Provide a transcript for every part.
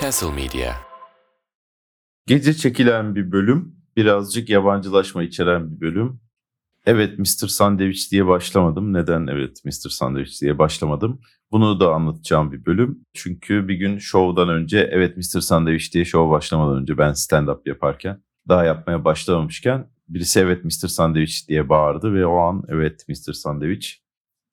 Castle Media. Gece çekilen bir bölüm, birazcık yabancılaşma içeren bir bölüm. Evet Mr. Sandwich diye başlamadım. Neden evet Mr. Sandwich diye başlamadım? Bunu da anlatacağım bir bölüm. Çünkü bir gün şovdan önce evet Mr. Sandwich diye şov başlamadan önce ben stand-up yaparken daha yapmaya başlamamışken birisi evet Mr. Sandwich diye bağırdı ve o an evet Mr. Sandwich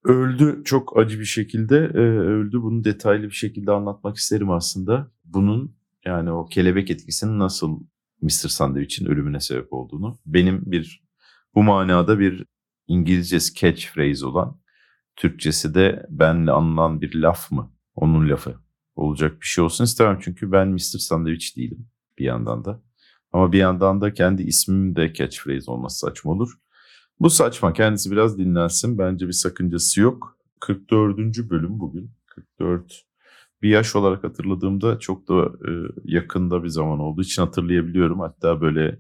öldü çok acı bir şekilde e, öldü. Bunu detaylı bir şekilde anlatmak isterim aslında. Bunun yani o kelebek etkisinin nasıl Mr. Sandwich'in ölümüne sebep olduğunu. Benim bir bu manada bir İngilizcesi catchphrase olan Türkçesi de benle anılan bir laf mı? Onun lafı olacak bir şey olsun istemem çünkü ben Mr. Sandwich değilim bir yandan da. Ama bir yandan da kendi ismim de catchphrase olması saçma olur. Bu saçma kendisi biraz dinlensin bence bir sakıncası yok. 44. bölüm bugün. 44 bir yaş olarak hatırladığımda çok da e, yakında bir zaman olduğu için hatırlayabiliyorum. Hatta böyle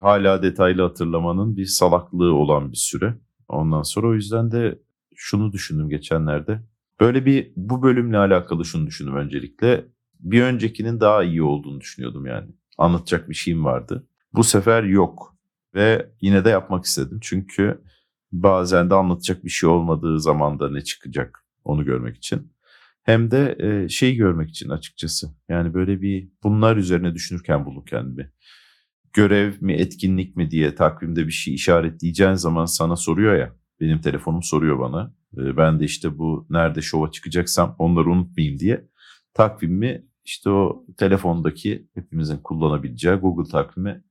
hala detaylı hatırlamanın bir salaklığı olan bir süre. Ondan sonra o yüzden de şunu düşündüm geçenlerde. Böyle bir bu bölümle alakalı şunu düşündüm öncelikle. Bir öncekinin daha iyi olduğunu düşünüyordum yani. Anlatacak bir şeyim vardı. Bu sefer yok ve yine de yapmak istedim. Çünkü bazen de anlatacak bir şey olmadığı zamanda ne çıkacak onu görmek için. Hem de e, şeyi görmek için açıkçası. Yani böyle bir bunlar üzerine düşünürken buldum kendimi görev mi etkinlik mi diye takvimde bir şey işaretleyeceğin zaman sana soruyor ya. Benim telefonum soruyor bana. Ee, ben de işte bu nerede şova çıkacaksam onları unutmayayım diye takvimi işte o telefondaki hepimizin kullanabileceği Google takvimi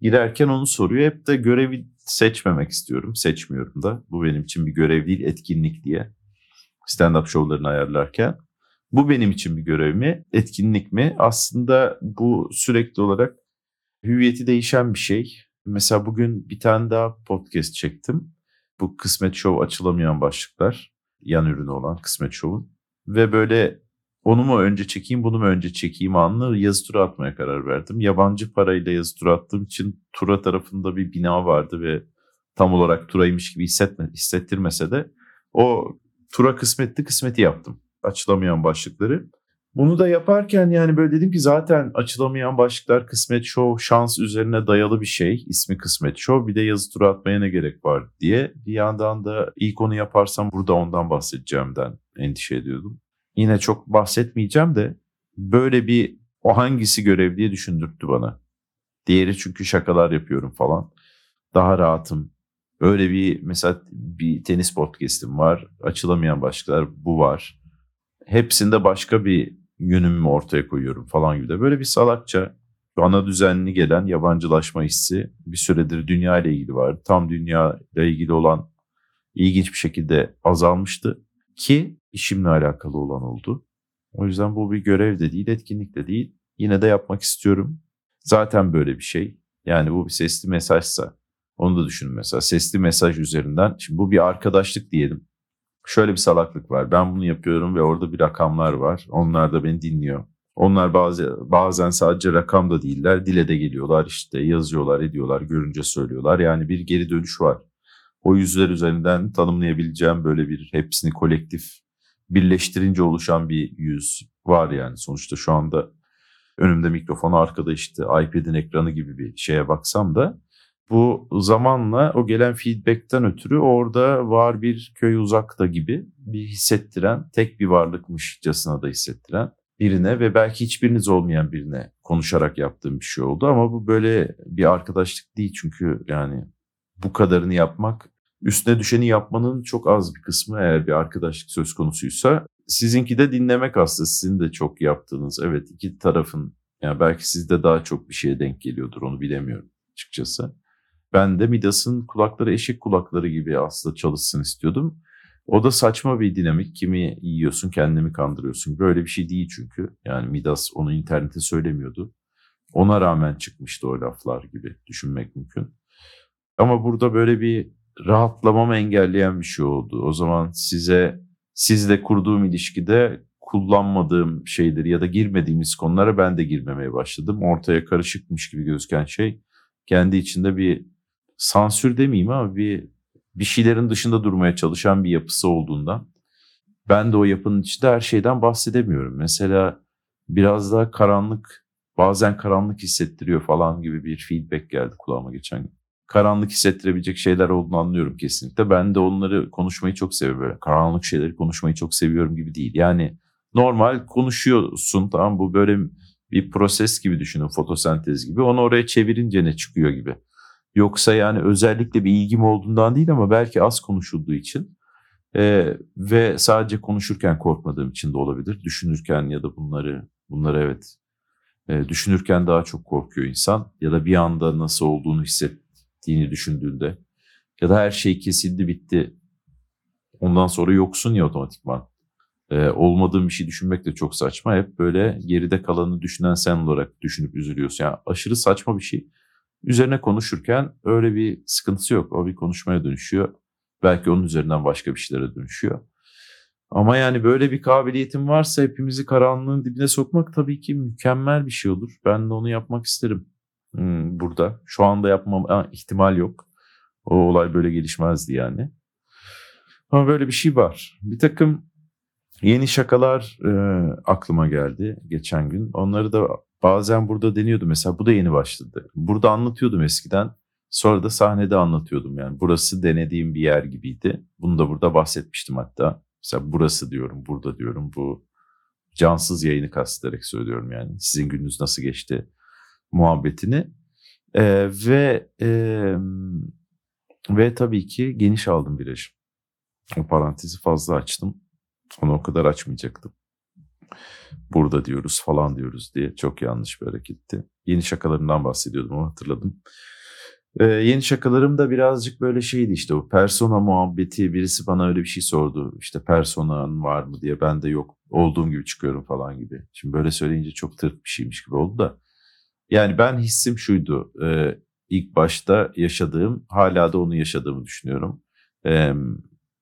girerken onu soruyor. Hep de görevi seçmemek istiyorum. Seçmiyorum da. Bu benim için bir görev değil etkinlik diye. Stand-up şovlarını ayarlarken. Bu benim için bir görev mi? Etkinlik mi? Aslında bu sürekli olarak hüviyeti değişen bir şey. Mesela bugün bir tane daha podcast çektim. Bu Kısmet Show açılamayan başlıklar. Yan ürünü olan Kısmet Show'un. Ve böyle onu mu önce çekeyim bunu mu önce çekeyim anlı yazı tura atmaya karar verdim. Yabancı parayla yazı tura attığım için tura tarafında bir bina vardı ve tam olarak turaymış gibi hissetme, hissettirmese de o tura kısmetli kısmeti yaptım. Açılamayan başlıkları. Bunu da yaparken yani böyle dedim ki zaten açılamayan başlıklar Kısmet Show şans üzerine dayalı bir şey. İsmi Kısmet Show bir de yazı tura atmaya ne gerek var diye. Bir yandan da ilk onu yaparsam burada ondan bahsedeceğimden endişe ediyordum. Yine çok bahsetmeyeceğim de böyle bir o hangisi görev diye düşündürttü bana. Diğeri çünkü şakalar yapıyorum falan. Daha rahatım. Öyle bir mesela bir tenis podcast'im var. Açılamayan başlıklar bu var. Hepsinde başka bir yönümü ortaya koyuyorum falan gibi de. Böyle bir salakça ana düzenli gelen yabancılaşma hissi bir süredir dünya ile ilgili vardı. Tam dünya ile ilgili olan ilginç bir şekilde azalmıştı ki işimle alakalı olan oldu. O yüzden bu bir görev de değil, etkinlik de değil. Yine de yapmak istiyorum. Zaten böyle bir şey. Yani bu bir sesli mesajsa onu da düşünün mesela. Sesli mesaj üzerinden. Şimdi bu bir arkadaşlık diyelim şöyle bir salaklık var. Ben bunu yapıyorum ve orada bir rakamlar var. Onlar da beni dinliyor. Onlar bazı, bazen sadece rakam da değiller. Dile de geliyorlar işte yazıyorlar ediyorlar görünce söylüyorlar. Yani bir geri dönüş var. O yüzler üzerinden tanımlayabileceğim böyle bir hepsini kolektif birleştirince oluşan bir yüz var yani. Sonuçta şu anda önümde mikrofon arkada işte iPad'in ekranı gibi bir şeye baksam da bu zamanla o gelen feedback'ten ötürü orada var bir köy uzakta gibi bir hissettiren, tek bir varlıkmışçasına da hissettiren birine ve belki hiçbiriniz olmayan birine konuşarak yaptığım bir şey oldu ama bu böyle bir arkadaşlık değil çünkü yani bu kadarını yapmak üstüne düşeni yapmanın çok az bir kısmı eğer bir arkadaşlık söz konusuysa sizinki de dinlemek aslında sizin de çok yaptığınız evet iki tarafın yani belki sizde daha çok bir şeye denk geliyordur onu bilemiyorum açıkçası. Ben de Midas'ın kulakları eşek kulakları gibi aslında çalışsın istiyordum. O da saçma bir dinamik. Kimi yiyorsun kendini kandırıyorsun. Böyle bir şey değil çünkü. Yani Midas onu internete söylemiyordu. Ona rağmen çıkmıştı o laflar gibi düşünmek mümkün. Ama burada böyle bir rahatlamamı engelleyen bir şey oldu. O zaman size sizle kurduğum ilişkide kullanmadığım şeyleri ya da girmediğimiz konulara ben de girmemeye başladım. Ortaya karışıkmış gibi gözüken şey kendi içinde bir sansür demeyeyim ama bir bir şeylerin dışında durmaya çalışan bir yapısı olduğundan ben de o yapının içinde her şeyden bahsedemiyorum. Mesela biraz daha karanlık, bazen karanlık hissettiriyor falan gibi bir feedback geldi kulağıma geçen gün. Karanlık hissettirebilecek şeyler olduğunu anlıyorum kesinlikle. Ben de onları konuşmayı çok seviyorum. Böyle karanlık şeyleri konuşmayı çok seviyorum gibi değil. Yani normal konuşuyorsun tamam bu böyle bir proses gibi düşünün fotosentez gibi. Onu oraya çevirince ne çıkıyor gibi. Yoksa yani özellikle bir ilgim olduğundan değil ama belki az konuşulduğu için e, ve sadece konuşurken korkmadığım için de olabilir. Düşünürken ya da bunları bunları evet e, düşünürken daha çok korkuyor insan ya da bir anda nasıl olduğunu hissettiğini düşündüğünde ya da her şey kesildi bitti ondan sonra yoksun ya otomatikman. E, olmadığın bir şey düşünmek de çok saçma. Hep böyle geride kalanı düşünen sen olarak düşünüp üzülüyorsun. Yani aşırı saçma bir şey. Üzerine konuşurken öyle bir sıkıntısı yok. O bir konuşmaya dönüşüyor. Belki onun üzerinden başka bir şeylere dönüşüyor. Ama yani böyle bir kabiliyetim varsa hepimizi karanlığın dibine sokmak tabii ki mükemmel bir şey olur. Ben de onu yapmak isterim burada. Şu anda yapmam ihtimal yok. O olay böyle gelişmezdi yani. Ama böyle bir şey var. Bir takım yeni şakalar e, aklıma geldi geçen gün. Onları da bazen burada deniyordu. Mesela bu da yeni başladı. Burada anlatıyordum eskiden. Sonra da sahnede anlatıyordum yani. Burası denediğim bir yer gibiydi. Bunu da burada bahsetmiştim hatta. Mesela burası diyorum, burada diyorum. Bu cansız yayını kastederek söylüyorum yani. Sizin gününüz nasıl geçti muhabbetini. Ee, ve e, ve tabii ki geniş aldım virajı. O parantezi fazla açtım. Onu o kadar açmayacaktım. Burada diyoruz falan diyoruz diye çok yanlış bir hareketti. Yeni şakalarımdan bahsediyordum ama hatırladım. Ee, yeni şakalarım da birazcık böyle şeydi işte o persona muhabbeti birisi bana öyle bir şey sordu işte personan var mı diye ben de yok olduğum gibi çıkıyorum falan gibi. Şimdi böyle söyleyince çok tırt bir şeymiş gibi oldu da. Yani ben hissim şuydu e, ilk başta yaşadığım hala da onu yaşadığımı düşünüyorum. E,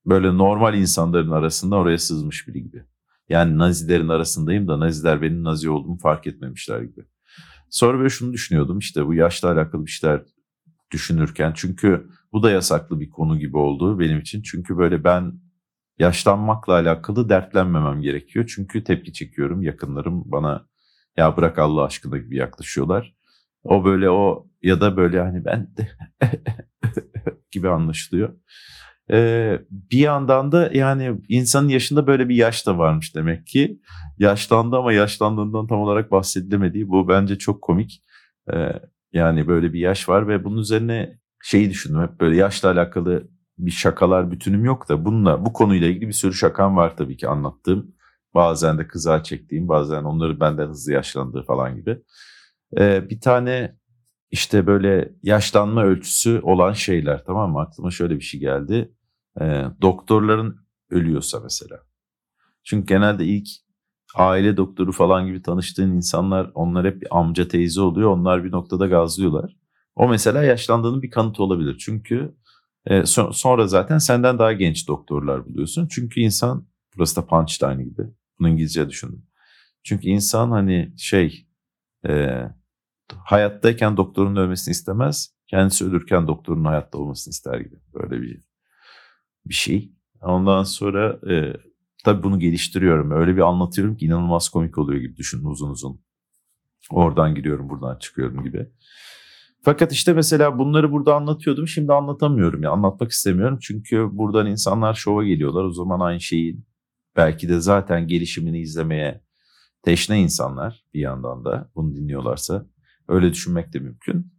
böyle normal insanların arasında oraya sızmış biri gibi. Yani nazilerin arasındayım da naziler benim nazi olduğumu fark etmemişler gibi. Sonra böyle şunu düşünüyordum işte bu yaşla alakalı bir şeyler düşünürken. Çünkü bu da yasaklı bir konu gibi oldu benim için. Çünkü böyle ben yaşlanmakla alakalı dertlenmemem gerekiyor. Çünkü tepki çekiyorum. Yakınlarım bana ya bırak Allah aşkına gibi yaklaşıyorlar. O böyle o ya da böyle hani ben de gibi anlaşılıyor. Ee, bir yandan da yani insanın yaşında böyle bir yaş da varmış demek ki. Yaşlandı ama yaşlandığından tam olarak bahsedilemediği bu bence çok komik. Ee, yani böyle bir yaş var ve bunun üzerine şeyi düşündüm hep böyle yaşla alakalı bir şakalar bütünüm yok da bununla bu konuyla ilgili bir sürü şakam var tabii ki anlattığım. Bazen de kıza çektiğim, bazen onları benden hızlı yaşlandığı falan gibi. Ee, bir tane işte böyle yaşlanma ölçüsü olan şeyler tamam mı? Aklıma şöyle bir şey geldi. Ee, doktorların ölüyorsa mesela. Çünkü genelde ilk aile doktoru falan gibi tanıştığın insanlar onlar hep bir amca teyze oluyor. Onlar bir noktada gazlıyorlar. O mesela yaşlandığının bir kanıtı olabilir. Çünkü e, so- sonra zaten senden daha genç doktorlar buluyorsun. Çünkü insan burası da punchline gibi. Bunu İngilizce düşündüm. Çünkü insan hani şey e, hayattayken doktorun ölmesini istemez. Kendisi ölürken doktorun hayatta olmasını ister gibi. Böyle bir bir şey. Ondan sonra e, tabii bunu geliştiriyorum. Öyle bir anlatıyorum ki inanılmaz komik oluyor gibi düşünün uzun uzun. Oradan giriyorum buradan çıkıyorum gibi. Fakat işte mesela bunları burada anlatıyordum. Şimdi anlatamıyorum ya. Anlatmak istemiyorum. Çünkü buradan insanlar şova geliyorlar. O zaman aynı şeyin belki de zaten gelişimini izlemeye teşne insanlar bir yandan da bunu dinliyorlarsa öyle düşünmek de mümkün.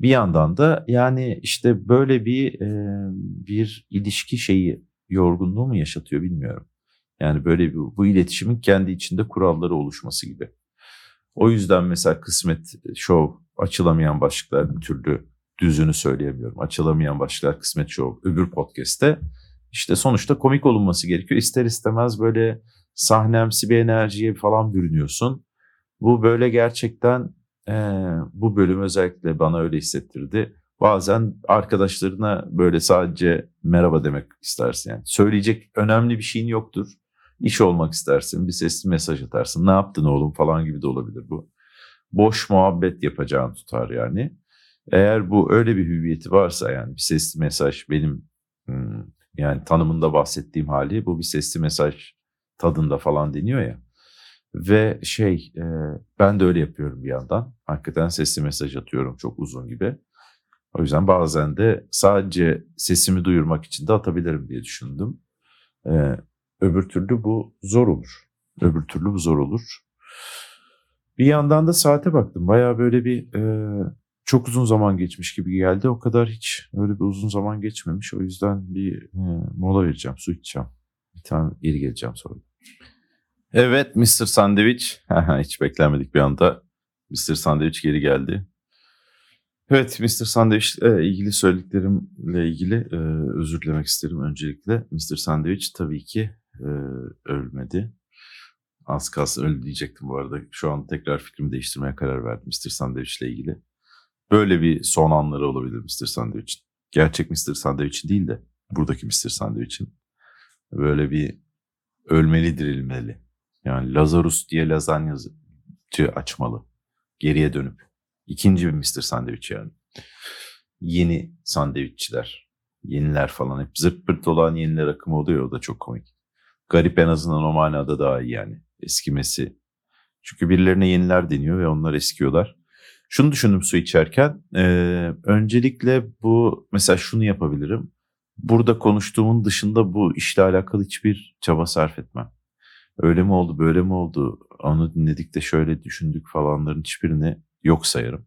Bir yandan da yani işte böyle bir e, bir ilişki şeyi yorgunluğu mu yaşatıyor bilmiyorum. Yani böyle bir, bu iletişimin kendi içinde kuralları oluşması gibi. O yüzden mesela kısmet show açılamayan başlıklar bir türlü düzünü söyleyemiyorum. Açılamayan başlıklar kısmet show öbür podcast'te işte sonuçta komik olunması gerekiyor. İster istemez böyle sahnemsi bir enerjiye falan bürünüyorsun. Bu böyle gerçekten e, bu bölüm özellikle bana öyle hissettirdi. Bazen arkadaşlarına böyle sadece merhaba demek istersin. Yani söyleyecek önemli bir şeyin yoktur iş olmak istersin, bir sesli mesaj atarsın. Ne yaptın oğlum falan gibi de olabilir bu. Boş muhabbet yapacağın tutar yani. Eğer bu öyle bir hüviyeti varsa yani bir sesli mesaj benim yani tanımında bahsettiğim hali bu bir sesli mesaj tadında falan deniyor ya. Ve şey e, ben de öyle yapıyorum bir yandan. Hakikaten sesli mesaj atıyorum çok uzun gibi. O yüzden bazen de sadece sesimi duyurmak için de atabilirim diye düşündüm. E, öbür türlü bu zor olur. Öbür türlü bu zor olur. Bir yandan da saate baktım. Baya böyle bir e, çok uzun zaman geçmiş gibi geldi. O kadar hiç öyle bir uzun zaman geçmemiş. O yüzden bir e, mola vereceğim, su içeceğim. Bir tane geri geleceğim sonra. Evet Mr. Sandviç. hiç beklenmedik bir anda. Mr. Sandviç geri geldi. Evet Mr. Sandviç ile ilgili söylediklerimle ilgili e, özür dilemek isterim öncelikle. Mr. Sandviç tabii ki e, ölmedi. Az kalsın öldü diyecektim bu arada. Şu an tekrar fikrimi değiştirmeye karar verdim Mr. Sandviç ile ilgili. Böyle bir son anları olabilir Mr. Sandviç'in. Gerçek Mr. Sandviç'in değil de buradaki Mr. Sandviç'in. Böyle bir ölmeli dirilmeli. Yani Lazarus diye lazanyacı açmalı. Geriye dönüp. İkinci bir Mr. Sandviç yani. Yeni sandviççiler. Yeniler falan hep zırt pırt olan yeniler akımı oluyor. O da çok komik. Garip en azından o manada daha iyi yani. Eskimesi. Çünkü birilerine yeniler deniyor ve onlar eskiyorlar. Şunu düşündüm su içerken. E, öncelikle bu mesela şunu yapabilirim. Burada konuştuğumun dışında bu işle alakalı hiçbir çaba sarf etmem. Öyle mi oldu böyle mi oldu onu dinledik de şöyle düşündük falanların hiçbirini yok sayarım.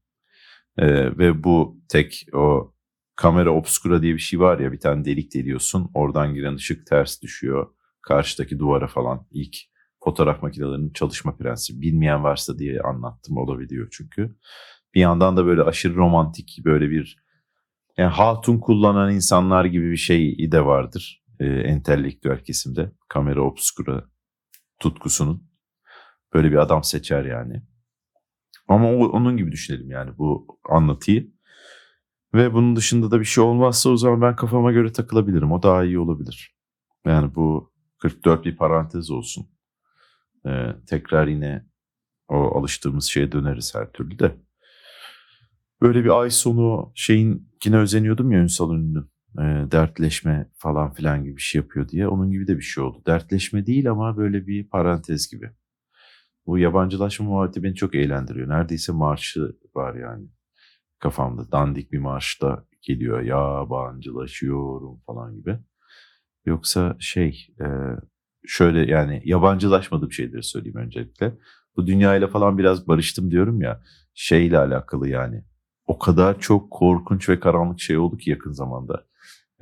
E, ve bu tek o kamera obskura diye bir şey var ya bir tane delik deliyorsun oradan giren ışık ters düşüyor karşıdaki duvara falan ilk fotoğraf makinelerinin çalışma prensibi bilmeyen varsa diye anlattım olabiliyor çünkü. Bir yandan da böyle aşırı romantik böyle bir yani hatun kullanan insanlar gibi bir şey de vardır e, entelektüel kesimde. Kamera obskura tutkusunun. Böyle bir adam seçer yani. Ama o, onun gibi düşünelim yani bu anlatıyı. Ve bunun dışında da bir şey olmazsa o zaman ben kafama göre takılabilirim. O daha iyi olabilir. Yani bu 44 bir parantez olsun. Ee, tekrar yine o alıştığımız şeye döneriz her türlü de. Böyle bir ay sonu şeyin yine özeniyordum ya Ünsal Ünlü'nün e, dertleşme falan filan gibi bir şey yapıyor diye. Onun gibi de bir şey oldu. Dertleşme değil ama böyle bir parantez gibi. Bu yabancılaşma muhabbeti beni çok eğlendiriyor. Neredeyse marşı var yani kafamda. Dandik bir marşta geliyor. Yabancılaşıyorum falan gibi. Yoksa şey e, şöyle yani yabancılaşmadığım şeyleri söyleyeyim öncelikle. Bu dünyayla falan biraz barıştım diyorum ya şeyle alakalı yani. O kadar çok korkunç ve karanlık şey oldu ki yakın zamanda.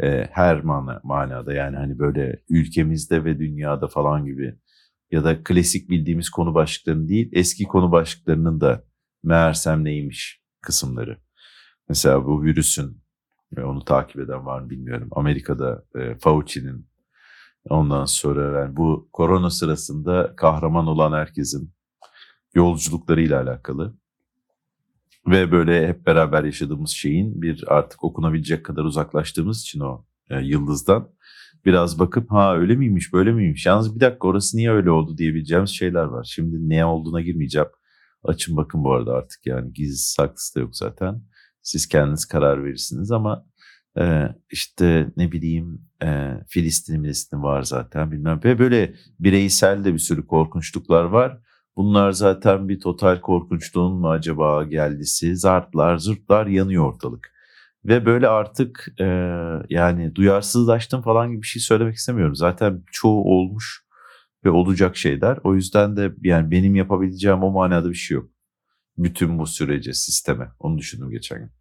E, her mana, manada yani hani böyle ülkemizde ve dünyada falan gibi ya da klasik bildiğimiz konu başlıklarının değil eski konu başlıklarının da meğersem neymiş kısımları. Mesela bu virüsün ve onu takip eden var mı bilmiyorum. Amerika'da e, Fauci'nin ondan sonra yani bu korona sırasında kahraman olan herkesin yolculuklarıyla alakalı ve böyle hep beraber yaşadığımız şeyin bir artık okunabilecek kadar uzaklaştığımız için o e, yıldızdan biraz bakıp ha öyle miymiş böyle miymiş yalnız bir dakika orası niye öyle oldu diyebileceğimiz şeyler var. Şimdi ne olduğuna girmeyeceğim. Açın bakın bu arada artık yani gizli saklısı da yok zaten. Siz kendiniz karar verirsiniz ama e, işte ne bileyim e, Filistin Filistin var zaten bilmem. Ve böyle bireysel de bir sürü korkunçluklar var. Bunlar zaten bir total korkunçluğun mu acaba geldisi? Zartlar, zırtlar yanıyor ortalık. Ve böyle artık e, yani duyarsızlaştım falan gibi bir şey söylemek istemiyorum. Zaten çoğu olmuş ve olacak şeyler. O yüzden de yani benim yapabileceğim o manada bir şey yok. Bütün bu sürece, sisteme. Onu düşündüm geçen gün.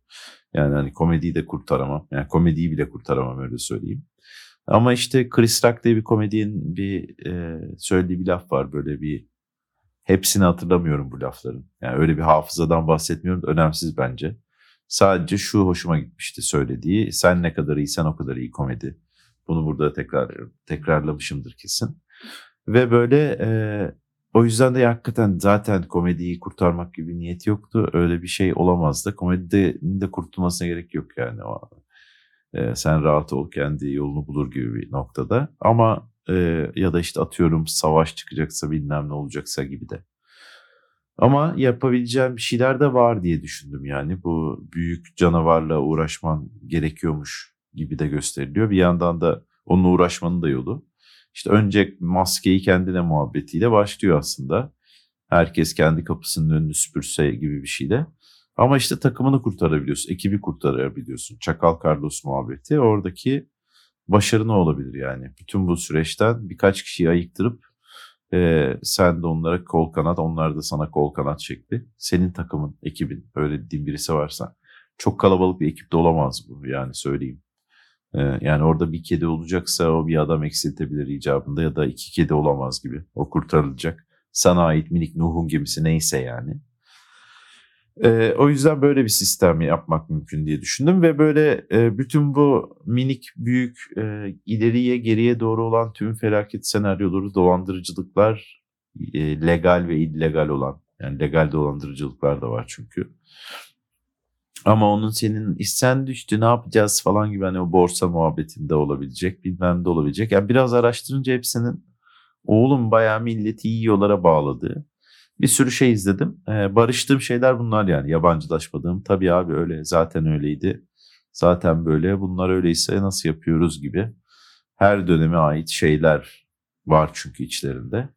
Yani hani komediyi de kurtaramam. Yani komediyi bile kurtaramam öyle söyleyeyim. Ama işte Chris Rock diye bir komedinin bir e, söylediği bir laf var. Böyle bir hepsini hatırlamıyorum bu lafların. Yani öyle bir hafızadan bahsetmiyorum. Önemsiz bence. Sadece şu hoşuma gitmişti söylediği. Sen ne kadar iyisen o kadar iyi komedi. Bunu burada tekrar tekrarlamışımdır kesin. Ve böyle e, o yüzden de hakikaten zaten komediyi kurtarmak gibi niyet yoktu. Öyle bir şey olamazdı. Komedinin de kurtulmasına gerek yok yani. O, e, sen rahat ol kendi yolunu bulur gibi bir noktada. Ama e, ya da işte atıyorum savaş çıkacaksa bilmem ne olacaksa gibi de. Ama yapabileceğim bir şeyler de var diye düşündüm yani. Bu büyük canavarla uğraşman gerekiyormuş gibi de gösteriliyor. Bir yandan da onunla uğraşmanın da yolu. İşte önce maskeyi kendine muhabbetiyle başlıyor aslında. Herkes kendi kapısının önünü süpürse gibi bir şeyle. Ama işte takımını kurtarabiliyorsun, ekibi kurtarabiliyorsun. Çakal Carlos muhabbeti oradaki başarı ne olabilir yani? Bütün bu süreçten birkaç kişiyi ayıktırıp e, sen de onlara kol kanat, onlar da sana kol kanat şekli. Senin takımın, ekibin öyle dediğin birisi varsa. Çok kalabalık bir ekipte olamaz bu yani söyleyeyim. E, yani orada bir kedi olacaksa o bir adam eksiltebilir icabında ya da iki kedi olamaz gibi. O kurtarılacak. Sana ait minik Nuh'un gemisi neyse yani. E, o yüzden böyle bir sistem yapmak mümkün diye düşündüm ve böyle e, bütün bu minik büyük e, ileriye geriye doğru olan tüm felaket senaryoları dolandırıcılıklar e, legal ve illegal olan yani legal dolandırıcılıklar da var çünkü. Ama onun senin isten düştü ne yapacağız falan gibi hani o borsa muhabbetinde olabilecek bilmem de olabilecek. Yani biraz araştırınca hepsinin oğlum bayağı milleti iyi yollara bağladığı bir sürü şey izledim. Ee, barıştığım şeyler bunlar yani yabancılaşmadığım. Tabii abi öyle zaten öyleydi. Zaten böyle bunlar öyleyse nasıl yapıyoruz gibi. Her döneme ait şeyler var çünkü içlerinde.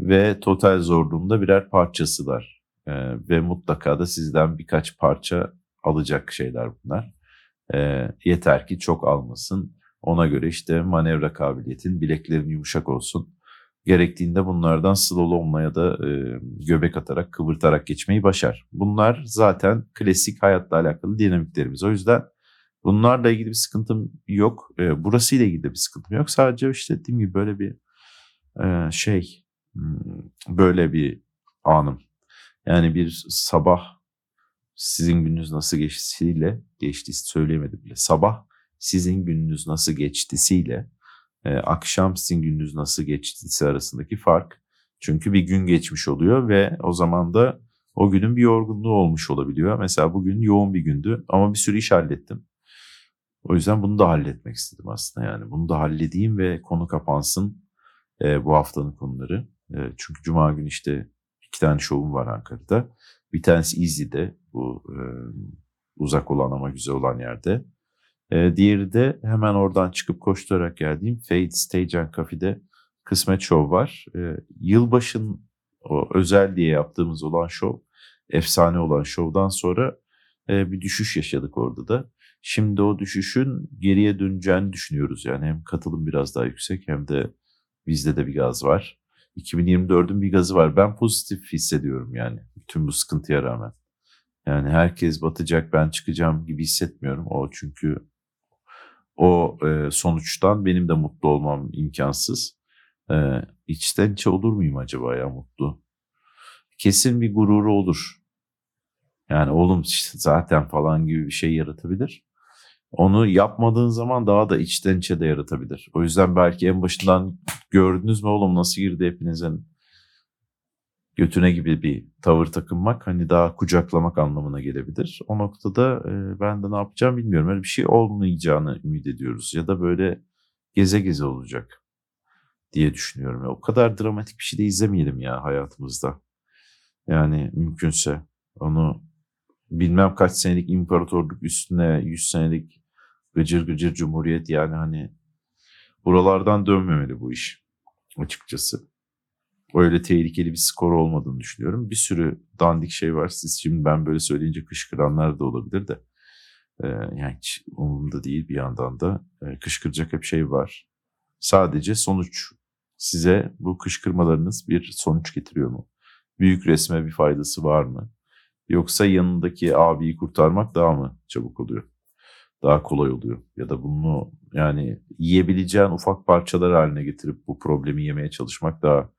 Ve total zorluğunda birer parçasılar. Ee, ve mutlaka da sizden birkaç parça alacak şeyler bunlar. Ee, yeter ki çok almasın. Ona göre işte manevra kabiliyetin, bileklerin yumuşak olsun gerektiğinde bunlardan slalomla ya da e, göbek atarak kıvırtarak geçmeyi başar. Bunlar zaten klasik hayatla alakalı dinamiklerimiz. O yüzden bunlarla ilgili bir sıkıntım yok. E, burasıyla ilgili de bir sıkıntım yok. Sadece işte dediğim gibi böyle bir e, şey hmm, böyle bir anım. Yani bir sabah sizin gününüz nasıl geçtisiyle geçti söyleyemedim bile. Sabah sizin gününüz nasıl geçtisiyle e, akşam sizin gününüz nasıl geçtiyse arasındaki fark. Çünkü bir gün geçmiş oluyor ve o zaman da o günün bir yorgunluğu olmuş olabiliyor. Mesela bugün yoğun bir gündü ama bir sürü iş hallettim. O yüzden bunu da halletmek istedim aslında yani. Bunu da halledeyim ve konu kapansın e, bu haftanın konuları. E, çünkü cuma günü işte iki tane şovum var Ankara'da. Bir tanesi Easy'de bu e, uzak olan ama güzel olan yerde. E, diğeri de hemen oradan çıkıp koşturarak geldiğim Fade Stage and Cafe'de Kısmet Show var. E, yılbaşın o özel diye yaptığımız olan show, efsane olan şovdan sonra e, bir düşüş yaşadık orada da. Şimdi o düşüşün geriye döneceğini düşünüyoruz. Yani hem katılım biraz daha yüksek hem de bizde de bir gaz var. 2024'ün bir gazı var. Ben pozitif hissediyorum yani bütün bu sıkıntıya rağmen. Yani herkes batacak ben çıkacağım gibi hissetmiyorum. O çünkü o e, sonuçtan benim de mutlu olmam imkansız. E, içten içe olur muyum acaba ya mutlu? Kesin bir gururu olur. Yani oğlum işte zaten falan gibi bir şey yaratabilir. Onu yapmadığın zaman daha da içten içe de yaratabilir. O yüzden belki en başından gördünüz mü oğlum nasıl girdi hepinizin götüne gibi bir tavır takınmak hani daha kucaklamak anlamına gelebilir. O noktada e, ben de ne yapacağım bilmiyorum. Öyle bir şey olmayacağını ümit ediyoruz ya da böyle geze geze olacak diye düşünüyorum. Ya, o kadar dramatik bir şey de izlemeyelim ya hayatımızda. Yani mümkünse onu bilmem kaç senelik imparatorluk üstüne 100 senelik gıcır gıcır cumhuriyet yani hani buralardan dönmemeli bu iş açıkçası öyle tehlikeli bir skor olmadığını düşünüyorum. Bir sürü dandik şey var. Siz şimdi ben böyle söyleyince kışkıranlar da olabilir de. Ee, yani hiç umurumda değil bir yandan da. Ee, kışkıracak hep şey var. Sadece sonuç. Size bu kışkırmalarınız bir sonuç getiriyor mu? Büyük resme bir faydası var mı? Yoksa yanındaki abiyi kurtarmak daha mı çabuk oluyor? Daha kolay oluyor. Ya da bunu yani yiyebileceğin ufak parçalar haline getirip bu problemi yemeye çalışmak daha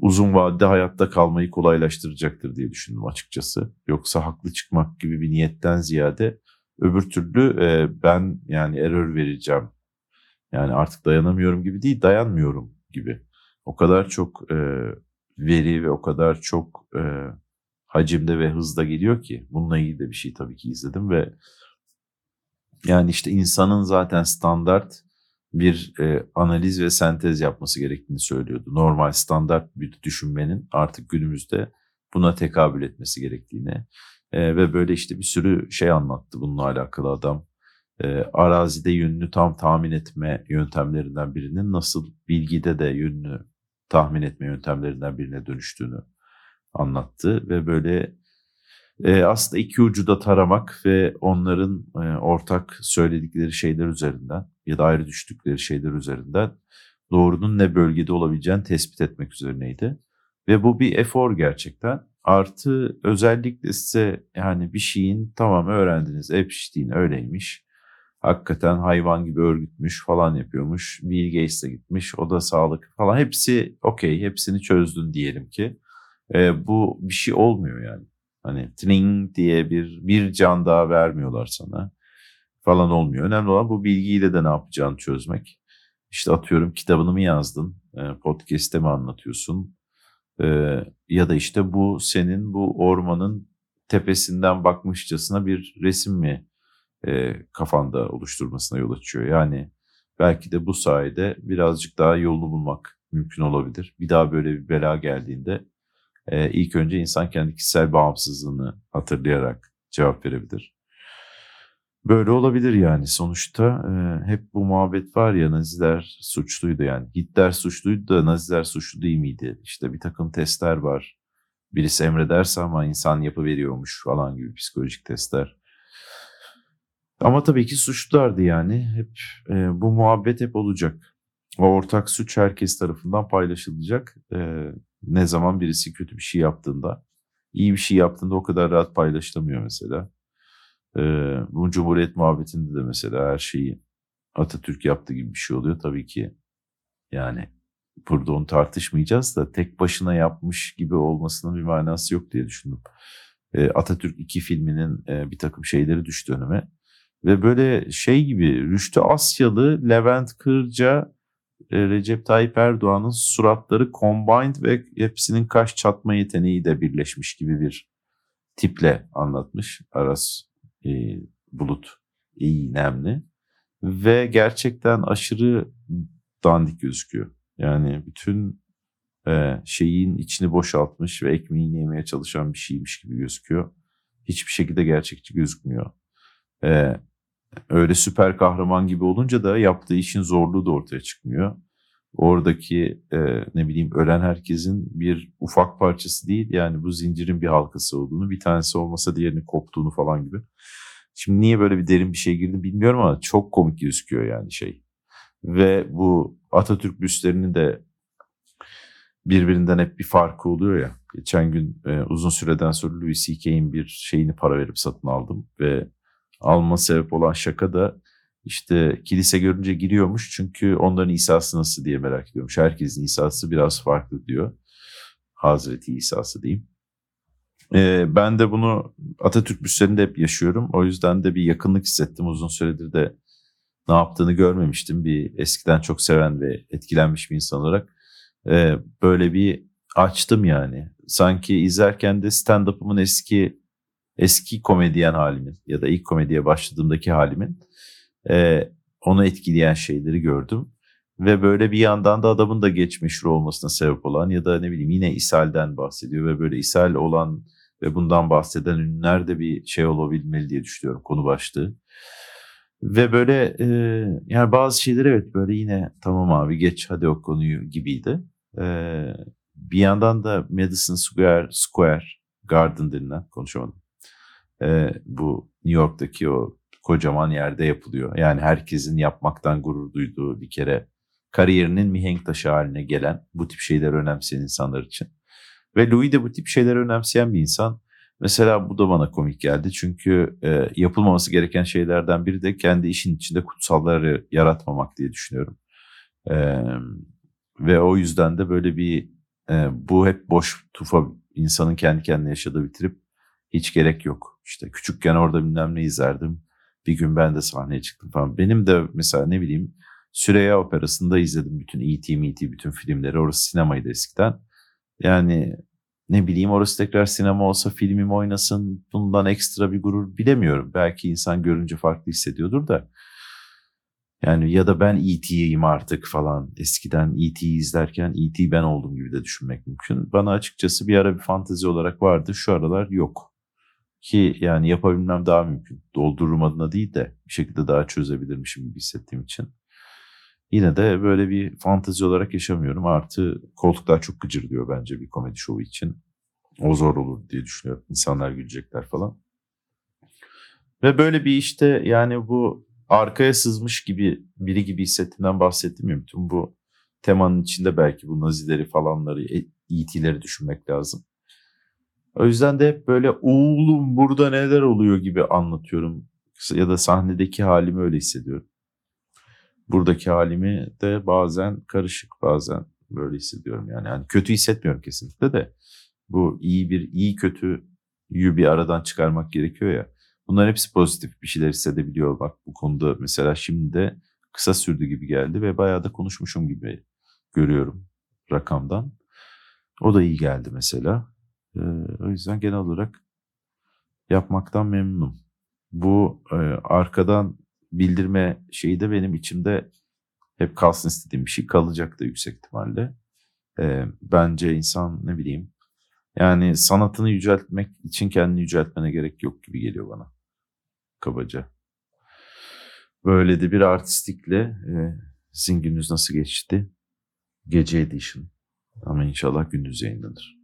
uzun vadede hayatta kalmayı kolaylaştıracaktır diye düşündüm açıkçası. Yoksa haklı çıkmak gibi bir niyetten ziyade öbür türlü e, ben yani error vereceğim. Yani artık dayanamıyorum gibi değil, dayanmıyorum gibi. O kadar çok e, veri ve o kadar çok e, hacimde ve hızda geliyor ki bununla ilgili de bir şey tabii ki izledim ve yani işte insanın zaten standart bir e, analiz ve sentez yapması gerektiğini söylüyordu. Normal standart bir düşünmenin artık günümüzde buna tekabül etmesi gerektiğini e, ve böyle işte bir sürü şey anlattı bununla alakalı adam. e, arazide yönünü tam tahmin etme yöntemlerinden birinin nasıl bilgide de yönünü tahmin etme yöntemlerinden birine dönüştüğünü anlattı ve böyle e, aslında iki ucu da taramak ve onların e, ortak söyledikleri şeyler üzerinden ya da ayrı düştükleri şeyler üzerinden doğrunun ne bölgede olabileceğini tespit etmek üzerineydi. Ve bu bir efor gerçekten. Artı özellikle size yani bir şeyin tamam öğrendiniz Epstein öyleymiş. Hakikaten hayvan gibi örgütmüş falan yapıyormuş. Bill Gates de gitmiş o da sağlık falan hepsi okey hepsini çözdün diyelim ki. E, bu bir şey olmuyor yani. Hani tring diye bir bir can daha vermiyorlar sana falan olmuyor. Önemli olan bu bilgiyle de ne yapacağını çözmek. İşte atıyorum kitabını mı yazdın, e, podcast'te mi anlatıyorsun e, ya da işte bu senin bu ormanın tepesinden bakmışçasına bir resim mi e, kafanda oluşturmasına yol açıyor. Yani belki de bu sayede birazcık daha yolunu bulmak mümkün olabilir. Bir daha böyle bir bela geldiğinde e, ilk önce insan kendi kişisel bağımsızlığını hatırlayarak cevap verebilir. Böyle olabilir yani sonuçta e, hep bu muhabbet var ya Naziler suçluydu yani Hitler suçluydu da Naziler suçlu değil miydi? İşte bir takım testler var. Birisi emrederse ama insan yapıveriyormuş falan gibi psikolojik testler. Ama tabii ki suçlulardı yani. Hep e, bu muhabbet hep olacak. O ortak suç herkes tarafından paylaşılacak. E, ne zaman birisi kötü bir şey yaptığında, iyi bir şey yaptığında o kadar rahat paylaşılamıyor mesela. E, bu Cumhuriyet muhabbetinde de mesela her şeyi Atatürk yaptığı gibi bir şey oluyor. Tabii ki yani burada onu tartışmayacağız da tek başına yapmış gibi olmasının bir manası yok diye düşündüm. E, Atatürk 2 filminin e, bir takım şeyleri düştü önüme. Ve böyle şey gibi Rüştü Asyalı, Levent Kırca, Recep Tayyip Erdoğan'ın suratları combined ve hepsinin kaş çatma yeteneği de birleşmiş gibi bir tiple anlatmış Aras e, Bulut İynemli. Ve gerçekten aşırı dandik gözüküyor. Yani bütün e, şeyin içini boşaltmış ve ekmeğini yemeye çalışan bir şeymiş gibi gözüküyor. Hiçbir şekilde gerçekçi gözükmüyor. E, öyle süper kahraman gibi olunca da yaptığı işin zorluğu da ortaya çıkmıyor. Oradaki e, ne bileyim ölen herkesin bir ufak parçası değil yani bu zincirin bir halkası olduğunu bir tanesi olmasa diğerinin koptuğunu falan gibi. Şimdi niye böyle bir derin bir şey girdi bilmiyorum ama çok komik gözüküyor yani şey. Ve bu Atatürk büstlerini de birbirinden hep bir farkı oluyor ya. Geçen gün e, uzun süreden sonra Louis C.K.'in bir şeyini para verip satın aldım ve alma sebep olan şaka da işte kilise görünce giriyormuş çünkü onların İsa'sı nasıl diye merak ediyormuş. Herkesin İsa'sı biraz farklı diyor. Hazreti İsa'sı diyeyim. Ee, ben de bunu Atatürk büstlerinde hep yaşıyorum. O yüzden de bir yakınlık hissettim. Uzun süredir de ne yaptığını görmemiştim. Bir eskiden çok seven ve etkilenmiş bir insan olarak. Ee, böyle bir açtım yani. Sanki izlerken de stand-up'ımın eski eski komedyen halimin ya da ilk komediye başladığımdaki halimin e, onu etkileyen şeyleri gördüm. Ve böyle bir yandan da adamın da geç meşhur olmasına sebep olan ya da ne bileyim yine İshal'den bahsediyor ve böyle İshal olan ve bundan bahseden ünlüler de bir şey olabilmeli diye düşünüyorum konu başlığı. Ve böyle e, yani bazı şeyler evet böyle yine tamam abi geç hadi o konuyu gibiydi. E, bir yandan da Madison Square, Square Garden denilen konuşamadım e, bu New York'taki o kocaman yerde yapılıyor. Yani herkesin yapmaktan gurur duyduğu bir kere kariyerinin mihenk taşı haline gelen bu tip şeyler önemseyen insanlar için. Ve Louis de bu tip şeyleri önemseyen bir insan. Mesela bu da bana komik geldi. Çünkü e, yapılmaması gereken şeylerden biri de kendi işin içinde kutsalları yaratmamak diye düşünüyorum. E, ve o yüzden de böyle bir e, bu hep boş tufa insanın kendi kendine yaşadığı bitirip hiç gerek yok. İşte küçükken orada bilmem ne izlerdim. Bir gün ben de sahneye çıktım falan. Benim de mesela ne bileyim Süreyya Operası'nda izledim bütün E.T. M.T. bütün filmleri. Orası sinemaydı eskiden. Yani ne bileyim orası tekrar sinema olsa filmim oynasın bundan ekstra bir gurur bilemiyorum. Belki insan görünce farklı hissediyordur da. Yani ya da ben E.T.'yim artık falan. Eskiden E.T.'yi izlerken E.T. ben oldum gibi de düşünmek mümkün. Bana açıkçası bir ara bir fantezi olarak vardı. Şu aralar yok. Ki yani yapabilmem daha mümkün. Doldururum adına değil de bir şekilde daha çözebilirmişim gibi hissettiğim için. Yine de böyle bir fantezi olarak yaşamıyorum. Artı koltuklar çok gıcır diyor bence bir komedi şovu için. O zor olur diye düşünüyorum. İnsanlar gülecekler falan. Ve böyle bir işte yani bu arkaya sızmış gibi biri gibi hissettiğimden bahsettim ya. Bütün bu temanın içinde belki bu nazileri falanları, ET'leri düşünmek lazım. O yüzden de hep böyle oğlum burada neler oluyor gibi anlatıyorum. Ya da sahnedeki halimi öyle hissediyorum. Buradaki halimi de bazen karışık bazen böyle hissediyorum yani. yani kötü hissetmiyorum kesinlikle de bu iyi bir iyi kötüyü bir aradan çıkarmak gerekiyor ya. Bunların hepsi pozitif bir şeyler hissedebiliyor. Bak bu konuda mesela şimdi de kısa sürdü gibi geldi ve bayağı da konuşmuşum gibi görüyorum rakamdan. O da iyi geldi mesela. Ee, o yüzden genel olarak yapmaktan memnunum. Bu e, arkadan bildirme şeyi de benim içimde hep kalsın istediğim bir şey kalacak da yüksek ihtimalle. E, bence insan ne bileyim yani sanatını yüceltmek için kendini yüceltmene gerek yok gibi geliyor bana kabaca. Böyle de bir artistikle e, sizin gününüz nasıl geçti? Gece edition ama inşallah gündüz yayınlanır.